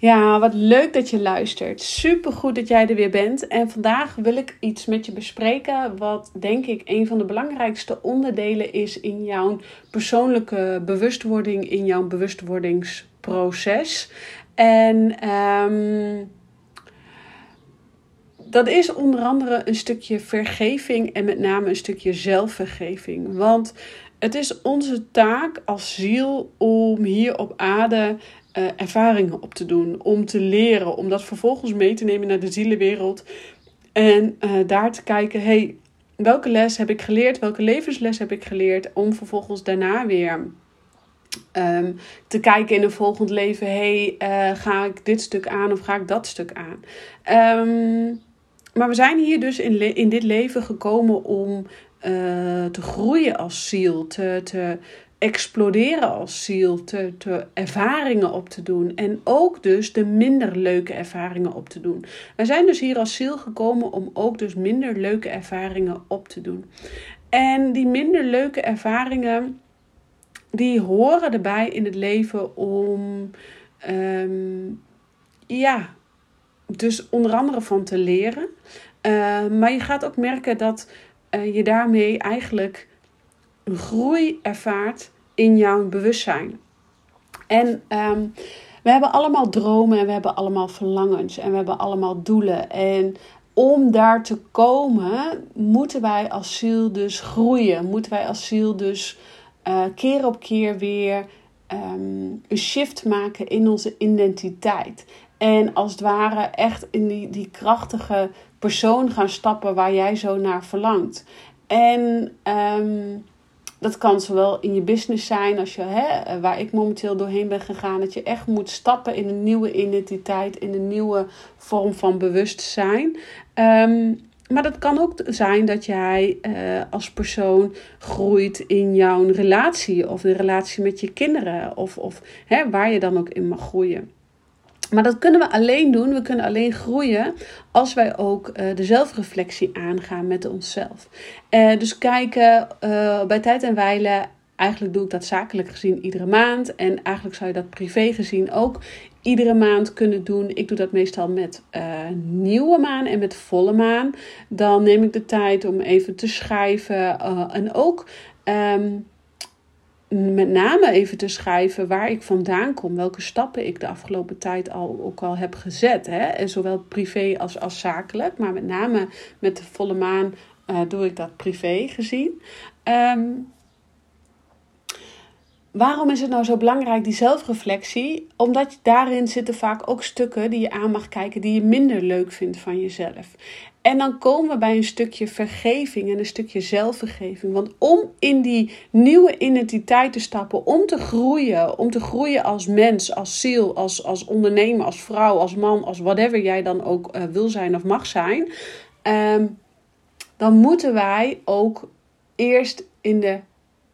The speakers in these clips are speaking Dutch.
Ja, wat leuk dat je luistert. Super goed dat jij er weer bent. En vandaag wil ik iets met je bespreken. Wat denk ik een van de belangrijkste onderdelen is in jouw persoonlijke bewustwording, in jouw bewustwordingsproces. En um, dat is onder andere een stukje vergeving en met name een stukje zelfvergeving. Want het is onze taak als ziel om hier op aarde uh, ervaringen op te doen, om te leren, om dat vervolgens mee te nemen naar de zielenwereld en uh, daar te kijken, hey, welke les heb ik geleerd, welke levensles heb ik geleerd, om vervolgens daarna weer um, te kijken in een volgend leven, hey, uh, ga ik dit stuk aan of ga ik dat stuk aan? Um, maar we zijn hier dus in, in dit leven gekomen om te groeien als ziel, te, te, exploderen als ziel, te, te ervaringen op te doen. En ook dus de minder leuke ervaringen op te doen. Wij zijn dus hier als ziel gekomen om ook dus minder leuke ervaringen op te doen. En die minder leuke ervaringen, die horen erbij in het leven om, um, ja, dus onder andere van te leren. Uh, maar je gaat ook merken dat uh, je daarmee eigenlijk een groei ervaart in jouw bewustzijn. En ehm, we hebben allemaal dromen en we hebben allemaal verlangens en we hebben allemaal doelen. En om daar te komen, moeten wij als ziel dus groeien. Moeten wij als ziel dus uh, keer op keer weer um, een shift maken in onze identiteit. En als het ware echt in die, die krachtige persoon gaan stappen waar jij zo naar verlangt. En um, dat kan zowel in je business zijn als je, hè, waar ik momenteel doorheen ben gegaan, dat je echt moet stappen in een nieuwe identiteit, in een nieuwe vorm van bewustzijn. Um, maar dat kan ook zijn dat jij uh, als persoon groeit in jouw relatie of de relatie met je kinderen of, of hè, waar je dan ook in mag groeien. Maar dat kunnen we alleen doen. We kunnen alleen groeien als wij ook uh, de zelfreflectie aangaan met onszelf. Uh, dus kijken uh, bij tijd en wijle. Eigenlijk doe ik dat zakelijk gezien iedere maand. En eigenlijk zou je dat privé gezien ook iedere maand kunnen doen. Ik doe dat meestal met nieuwe maan en met volle maan. Dan neem ik de tijd om even te schrijven. en ook. Um, met name even te schrijven waar ik vandaan kom, welke stappen ik de afgelopen tijd al ook al heb gezet. Hè? En zowel privé als, als zakelijk, maar met name met de volle maan uh, doe ik dat privé gezien. Um, waarom is het nou zo belangrijk, die zelfreflectie? Omdat daarin zitten vaak ook stukken die je aan mag kijken die je minder leuk vindt van jezelf. En dan komen we bij een stukje vergeving en een stukje zelfvergeving. Want om in die nieuwe identiteit te stappen, om te groeien, om te groeien als mens, als ziel, als, als ondernemer, als vrouw, als man, als whatever jij dan ook uh, wil zijn of mag zijn, um, dan moeten wij ook eerst in de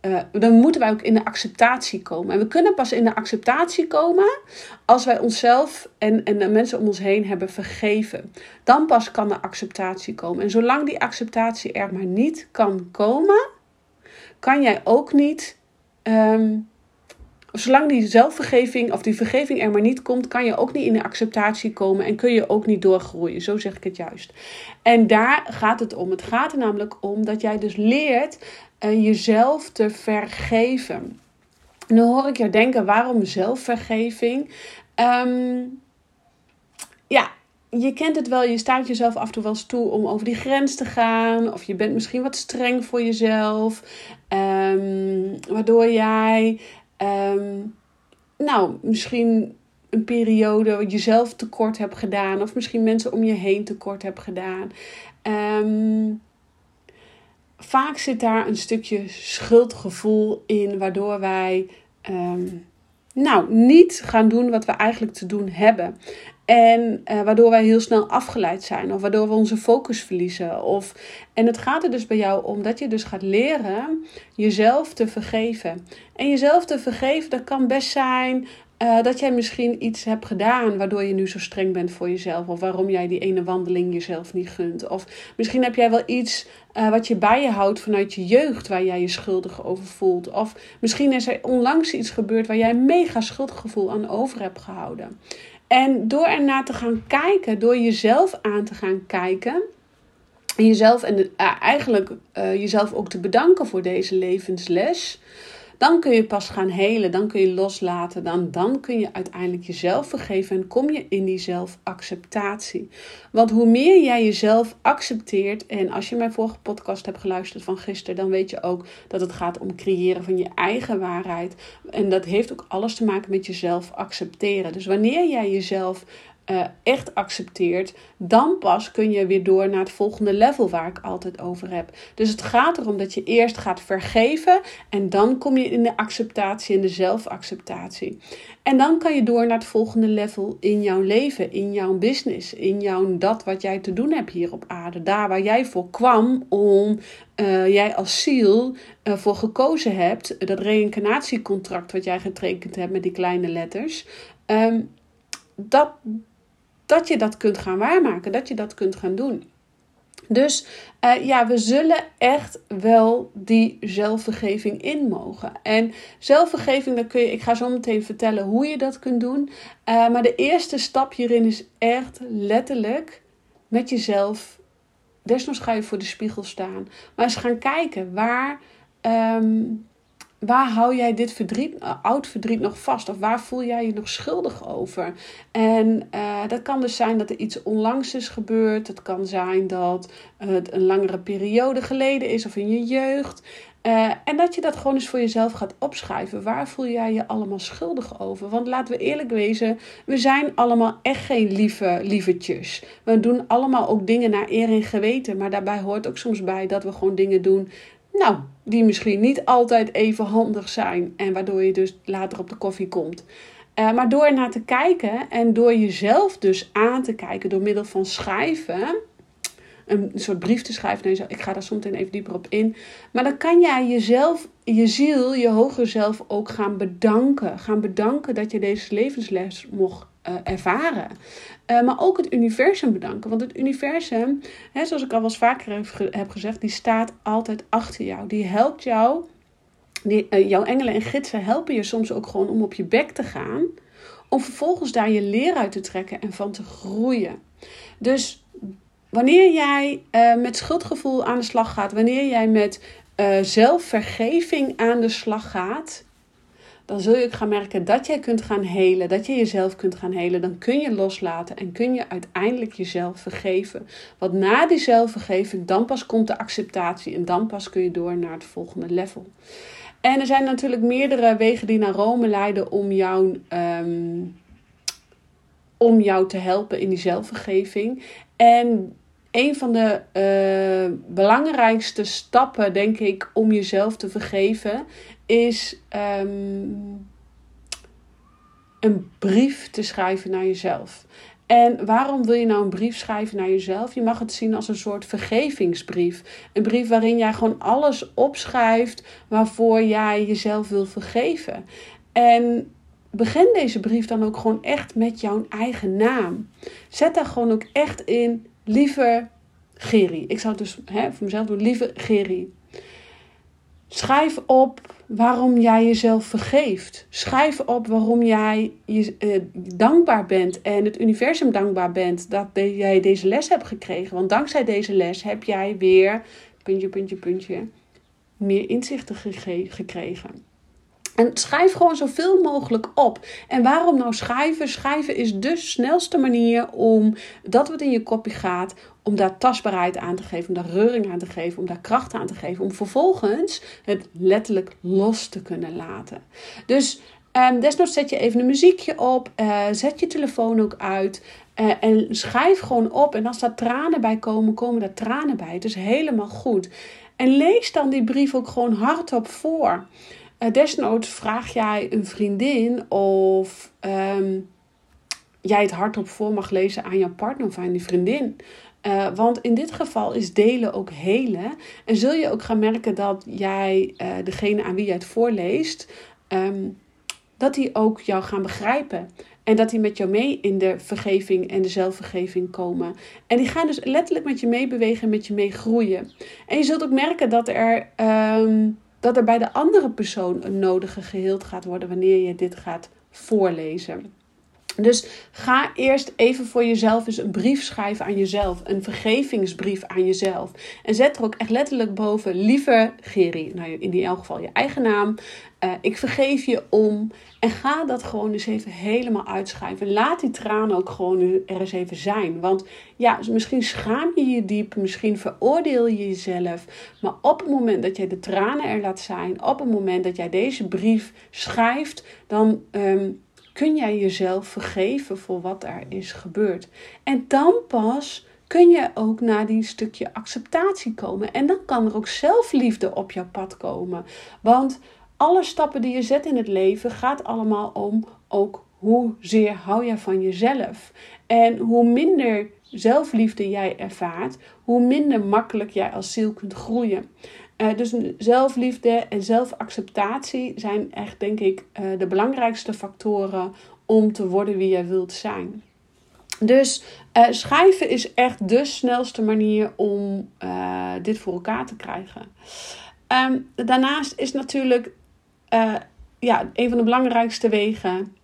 uh, dan moeten wij ook in de acceptatie komen. En we kunnen pas in de acceptatie komen als wij onszelf en, en de mensen om ons heen hebben vergeven. Dan pas kan de acceptatie komen. En zolang die acceptatie er maar niet kan komen, kan jij ook niet. Um, zolang die zelfvergeving of die vergeving er maar niet komt, kan je ook niet in de acceptatie komen en kun je ook niet doorgroeien. Zo zeg ik het juist. En daar gaat het om. Het gaat er namelijk om dat jij dus leert uh, jezelf te vergeven. En dan hoor ik je denken, waarom zelfvergeving? Um, ja, je kent het wel, je staat jezelf af en toe wel eens toe om over die grens te gaan. Of je bent misschien wat streng voor jezelf. Ehm, waardoor jij, ehm, nou, misschien een periode jezelf tekort hebt gedaan. Of misschien mensen om je heen tekort hebt gedaan. Ehm, vaak zit daar een stukje schuldgevoel in, waardoor wij nou, niet gaan doen wat we eigenlijk te doen hebben. En uh, waardoor wij heel snel afgeleid zijn, of waardoor we onze focus verliezen. Of, en het gaat er dus bij jou om dat je dus gaat leren jezelf te vergeven. En jezelf te vergeven, dat kan best zijn uh, dat jij misschien iets hebt gedaan waardoor je nu zo streng bent voor jezelf. Of waarom jij die ene wandeling jezelf niet gunt. Of misschien heb jij wel iets uh, wat je bij je houdt vanuit je jeugd waar jij je schuldig over voelt. Of misschien is er onlangs iets gebeurd waar jij een mega schuldgevoel aan over hebt gehouden. En door ernaar te gaan kijken, door jezelf aan te gaan kijken. En jezelf en uh, eigenlijk jezelf ook te bedanken voor deze levensles dan kun je pas gaan helen, dan kun je loslaten, dan, dan kun je uiteindelijk jezelf vergeven en kom je in die zelfacceptatie. Want hoe meer jij jezelf accepteert, en als je mijn vorige podcast hebt geluisterd van gisteren, dan weet je ook dat het gaat om creëren van je eigen waarheid. En dat heeft ook alles te maken met jezelf accepteren. Dus wanneer jij jezelf uh, echt accepteert, dan pas kun je weer door naar het volgende level waar ik altijd over heb. Dus het gaat erom dat je eerst gaat vergeven en dan kom je in de acceptatie en de zelfacceptatie. En dan kan je door naar het volgende level in jouw leven, in jouw business, in jouw dat wat jij te doen hebt hier op aarde. Daar waar jij voor kwam om uh, jij als ziel uh, voor gekozen hebt, dat reïncarnatiecontract wat jij getekend hebt met die kleine letters. Um, dat, dat je dat kunt gaan waarmaken, dat je dat kunt gaan doen. Dus uh, ja, we zullen echt wel die zelfvergeving in mogen. En zelfvergeving, dan kun je, ik ga zo meteen vertellen hoe je dat kunt doen. Uh, maar de eerste stap hierin is echt letterlijk met jezelf. Desnoods ga je voor de spiegel staan. Maar eens gaan kijken waar. Um, waar hou jij dit verdriet, uh, oud verdriet nog vast? Of waar voel jij je nog schuldig over? En uh, dat kan dus zijn dat er iets onlangs is gebeurd. Het kan zijn dat het een langere periode geleden is of in je jeugd. En dat je dat gewoon eens voor jezelf gaat opschrijven. Waar voel jij je allemaal schuldig over? Want laten we eerlijk wezen, we zijn allemaal echt geen lieve lievertjes. We doen allemaal ook dingen naar eer en geweten. Maar daarbij hoort ook soms bij dat we gewoon dingen doen nou, die misschien niet altijd even handig zijn en waardoor je dus later op de koffie komt. Uh, maar door naar te kijken en door jezelf dus aan te kijken door middel van schrijven, een soort brief te schrijven jezelf. Ik ga daar soms even dieper op in. Maar dan kan jij jezelf, je ziel, je hoger zelf ook gaan bedanken. Gaan bedanken dat je deze levensles mocht uh, ervaren. Uh, maar ook het universum bedanken. Want het universum, hè, zoals ik al eens vaker heb gezegd, die staat altijd achter jou. Die helpt jou. Die, uh, jouw engelen en gidsen helpen je soms ook gewoon om op je bek te gaan. Om vervolgens daar je leer uit te trekken en van te groeien. Dus wanneer jij met schuldgevoel aan de slag gaat, wanneer jij met zelfvergeving aan de slag gaat, dan zul je ook gaan merken dat jij kunt gaan helen, dat je jezelf kunt gaan helen. Dan kun je loslaten en kun je uiteindelijk jezelf vergeven. Want na die zelfvergeving, dan pas komt de acceptatie en dan pas kun je door naar het volgende level. En er zijn natuurlijk meerdere wegen die naar Rome leiden om jou, ehm, om jou te helpen in die zelfvergeving. En een van de uh, belangrijkste stappen, denk ik, om jezelf te vergeven, is um, een brief te schrijven naar jezelf. En waarom wil je nou een brief schrijven naar jezelf? Je mag het zien als een soort vergevingsbrief. Een brief waarin jij gewoon alles opschrijft waarvoor jij jezelf wil vergeven. En begin deze brief dan ook gewoon echt met jouw eigen naam. Zet daar gewoon ook echt in, lieve Geri. Ik zou het dus hè, voor mezelf doen, lieve Geri. Schrijf op waarom jij jezelf vergeeft. Schrijf op waarom jij je, uh, dankbaar bent en het universum dankbaar bent dat jij deze les hebt gekregen. Want dankzij deze les heb jij weer, puntje, puntje, puntje, meer inzichten gekregen. En schrijf gewoon zoveel mogelijk op. En waarom nou schrijven? Schrijven is de snelste manier om dat wat in je kopje gaat, om daar tastbaarheid aan te geven, om daar reuring aan te geven, om daar kracht aan te geven, om vervolgens het letterlijk los te kunnen laten. Dus um, desnoods zet je even een muziekje op, uh, zet je telefoon ook uit. Uh, en schrijf gewoon op. En als daar tranen bij komen, komen daar tranen bij. Het is helemaal goed. En lees dan die brief ook gewoon hardop voor. Uh, desnoods vraag jij een vriendin of um, jij het hardop voor mag lezen aan jouw partner of aan die vriendin. Uh, want in dit geval is delen ook helen. En zul je ook gaan merken dat jij, uh, degene aan wie jij het voorleest, um, dat die ook jou gaan begrijpen. En dat die met jou mee in de vergeving en de zelfvergeving komen. En die gaan dus letterlijk met je meebewegen, met je meegroeien. En je zult ook merken dat er, um, dat er bij de andere persoon een nodige geheeld gaat worden wanneer je dit gaat voorlezen. Dus ga eerst even voor jezelf eens een brief schrijven aan jezelf. Een vergevingsbrief aan jezelf. En zet er ook echt letterlijk boven: Lieve Geri, nou in elk geval je eigen naam. Uh, ik vergeef je om. En ga dat gewoon eens even helemaal uitschrijven. Laat die tranen ook gewoon er eens even zijn. Want ja, misschien schaam je je diep. Misschien veroordeel je jezelf. Maar op het moment dat jij de tranen er laat zijn. Op het moment dat jij deze brief schrijft. Dan. Um, kun jij jezelf vergeven voor wat er is gebeurd. En dan pas kun je ook naar die stukje acceptatie komen. En dan kan er ook zelfliefde op jouw pad komen. Want alle stappen die je zet in het leven gaat allemaal om ook hoezeer hou je van jezelf. En hoe minder zelfliefde jij ervaart, hoe minder makkelijk jij als ziel kunt groeien. Uh, dus zelfliefde en zelfacceptatie zijn echt, denk ik, uh, de belangrijkste factoren om te worden wie jij wilt zijn. Dus uh, schrijven is echt de snelste manier om dit voor elkaar te krijgen. Um, daarnaast is natuurlijk ja, een van de belangrijkste wegen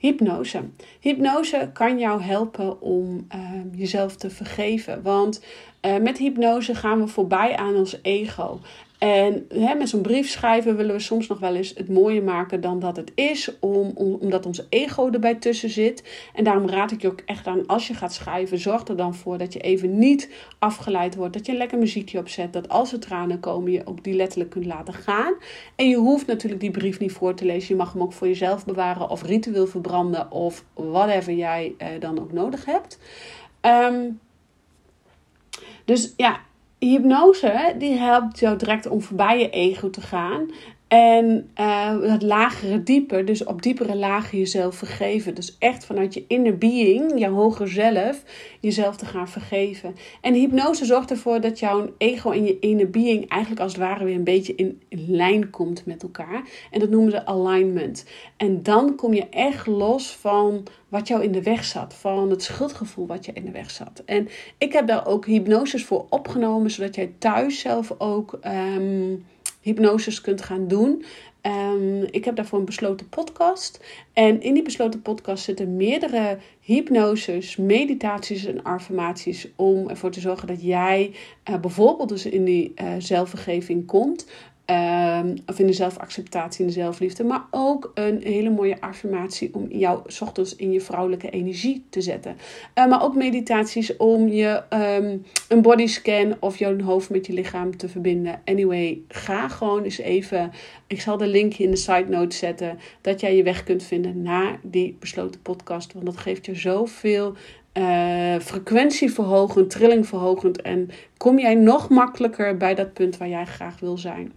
hypnose. Hypnose kan jou helpen om ehm, jezelf te vergeven. Want uh, met hypnose gaan we voorbij aan ons ego. En hè, met zo'n brief schrijven willen we soms nog wel eens het mooier maken dan dat het is, om, omdat ons ego erbij tussen zit. En daarom raad ik je ook echt aan, als je gaat schrijven, zorg er dan voor dat je even niet afgeleid wordt. Dat je een lekker muziekje opzet, dat als er tranen komen, je ook die letterlijk kunt laten gaan. En je hoeft natuurlijk die brief niet voor te lezen. Je mag hem ook voor jezelf bewaren of ritueel verbranden of whatever jij eh, dan ook nodig hebt. Um, dus ja, hypnose die helpt jou direct om voorbij je ego te gaan. En uh, het lagere dieper, dus op diepere lagen jezelf vergeven. Dus echt vanuit je inner being, jouw hoger zelf, jezelf te gaan vergeven. En hypnose zorgt ervoor dat jouw ego en je inner being eigenlijk als het ware weer een beetje in, lijn komt met elkaar. En dat noemen ze alignment. En dan kom je echt los van wat jou in de weg zat, van het schuldgevoel wat je in de weg zat. En ik heb daar ook hypnoses voor opgenomen, zodat jij thuis zelf ook. Um, hypnoses kunt gaan doen. Um, ik heb daarvoor een besloten podcast. En in die besloten podcast zitten meerdere hypnoses, meditaties en affirmaties. Om ervoor te zorgen dat jij uh, bijvoorbeeld dus in die uh, zelfvergeving komt. Um, of in de zelfacceptatie en de zelfliefde. Maar ook een hele mooie affirmatie om jou ochtends in je vrouwelijke energie te zetten. Uh, maar ook meditaties om je um, een bodyscan of jouw hoofd met je lichaam te verbinden. Anyway, ga gewoon eens even. Ik zal de linkje in de side note zetten. Dat jij je weg kunt vinden naar die besloten podcast. Want dat geeft je zoveel uh, frequentieverhogend, trillingverhogend. En kom jij nog makkelijker bij dat punt waar jij graag wil zijn.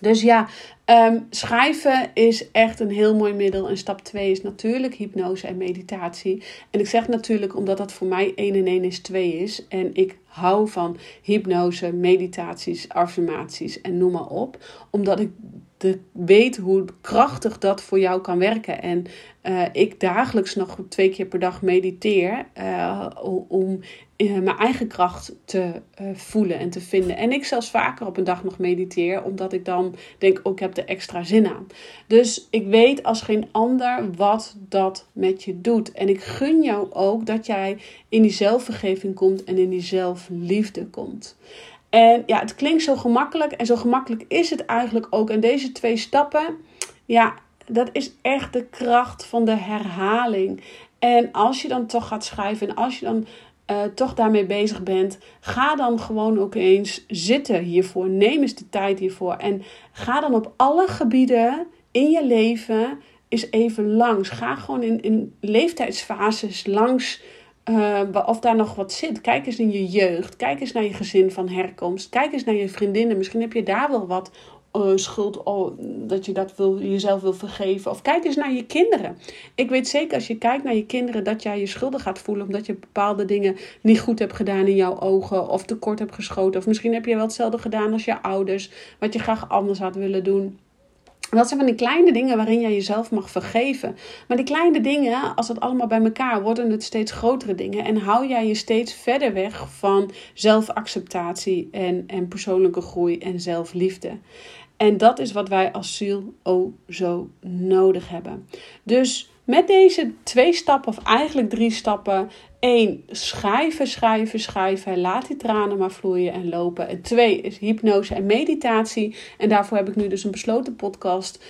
Dus ja, um, schrijven is echt een heel mooi middel. En stap 2 is natuurlijk hypnose en meditatie. En ik zeg natuurlijk omdat dat voor mij 1 en 1 is 2 is. En ik hou van hypnose, meditaties, affirmaties en noem maar op. Omdat ik de, weet hoe krachtig dat voor jou kan werken. En uh, ik dagelijks nog twee keer per dag mediteer uh, om uh, mijn eigen kracht te voelen en te vinden. En ik zelfs vaker op een dag nog mediteer, omdat ik dan denk, oh, ik heb er extra zin aan. Dus ik weet als geen ander wat dat met je doet. En ik gun jou ook dat jij in die zelfvergeving komt en in die zelfliefde komt. En ja, het klinkt zo gemakkelijk en zo gemakkelijk is het eigenlijk ook. En deze twee stappen, Ja, dat is echt de kracht van de herhaling. En als je dan toch gaat schrijven en als je dan uh, toch daarmee bezig bent, ga dan gewoon ook eens zitten hiervoor. Neem eens de tijd hiervoor. En ga dan op alle gebieden in je leven eens even langs. Ga gewoon in, in leeftijdsfases langs. Uh, of daar nog wat zit. Kijk eens in je jeugd. Kijk eens naar je gezin van herkomst. Kijk eens naar je vriendinnen. Misschien heb je daar wel wat uh, schuld, oh, dat je dat wil, jezelf wil vergeven. Of kijk eens naar je kinderen. Ik weet zeker als je kijkt naar je kinderen dat jij je schuldig gaat voelen omdat je bepaalde dingen niet goed hebt gedaan in jouw ogen of tekort hebt geschoten. Of misschien heb je wel hetzelfde gedaan als je ouders, wat je graag anders had willen doen. Dat zijn van die kleine dingen waarin jij jezelf mag vergeven. Maar die kleine dingen, als het allemaal bij elkaar, worden het steeds grotere dingen. En hou jij je steeds verder weg van zelfacceptatie en, en persoonlijke groei en zelfliefde. En dat is wat wij als ziel ook zo nodig hebben. Dus met deze twee stappen, of eigenlijk drie stappen. één, schrijven, schrijven, schrijven. Laat die tranen maar vloeien en lopen. En twee is hypnose en meditatie. En daarvoor heb ik nu dus een besloten podcast.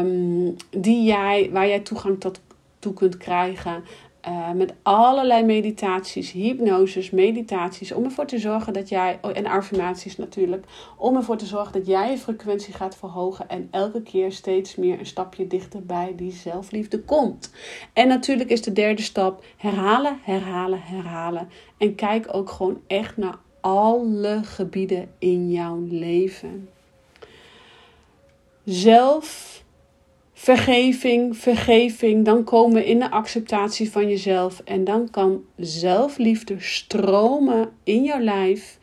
Um, die jij, waar jij toegang tot, toe kunt krijgen. Uh, met allerlei meditaties, hypnoses, meditaties, om ervoor te zorgen dat jij, oh, en affirmaties natuurlijk, om ervoor te zorgen dat jij je frequentie gaat verhogen en elke keer steeds meer een stapje dichter bij die zelfliefde komt. En natuurlijk is de derde stap herhalen, herhalen, herhalen. En kijk ook gewoon echt naar alle gebieden in jouw leven. Zelf vergeving, vergeving. Dan komen we in de acceptatie van jezelf. En dan kan zelfliefde stromen in jouw lijf,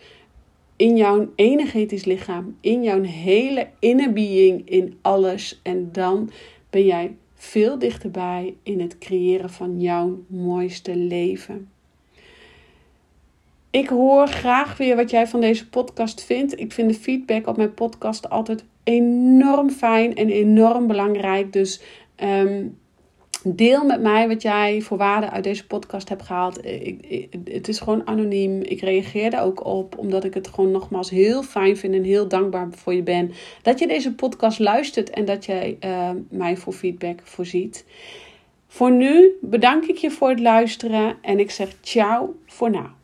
in jouw energetisch lichaam, in jouw hele inner being, in alles. En dan ben jij veel dichterbij in het creëren van jouw mooiste leven. Ik hoor graag weer wat jij van deze podcast vindt. Ik vind de feedback op mijn podcast altijd enorm fijn en enorm belangrijk. Dus ehm, deel met mij wat jij voor waarde uit deze podcast hebt gehaald. Ik, het is gewoon anoniem. Ik reageer er ook op, omdat ik het gewoon nogmaals heel fijn vind en heel dankbaar voor je ben. Dat je deze podcast luistert en dat jij uh, mij voor feedback voorziet. Voor nu bedank ik je voor het luisteren en ik zeg ciao voor nu.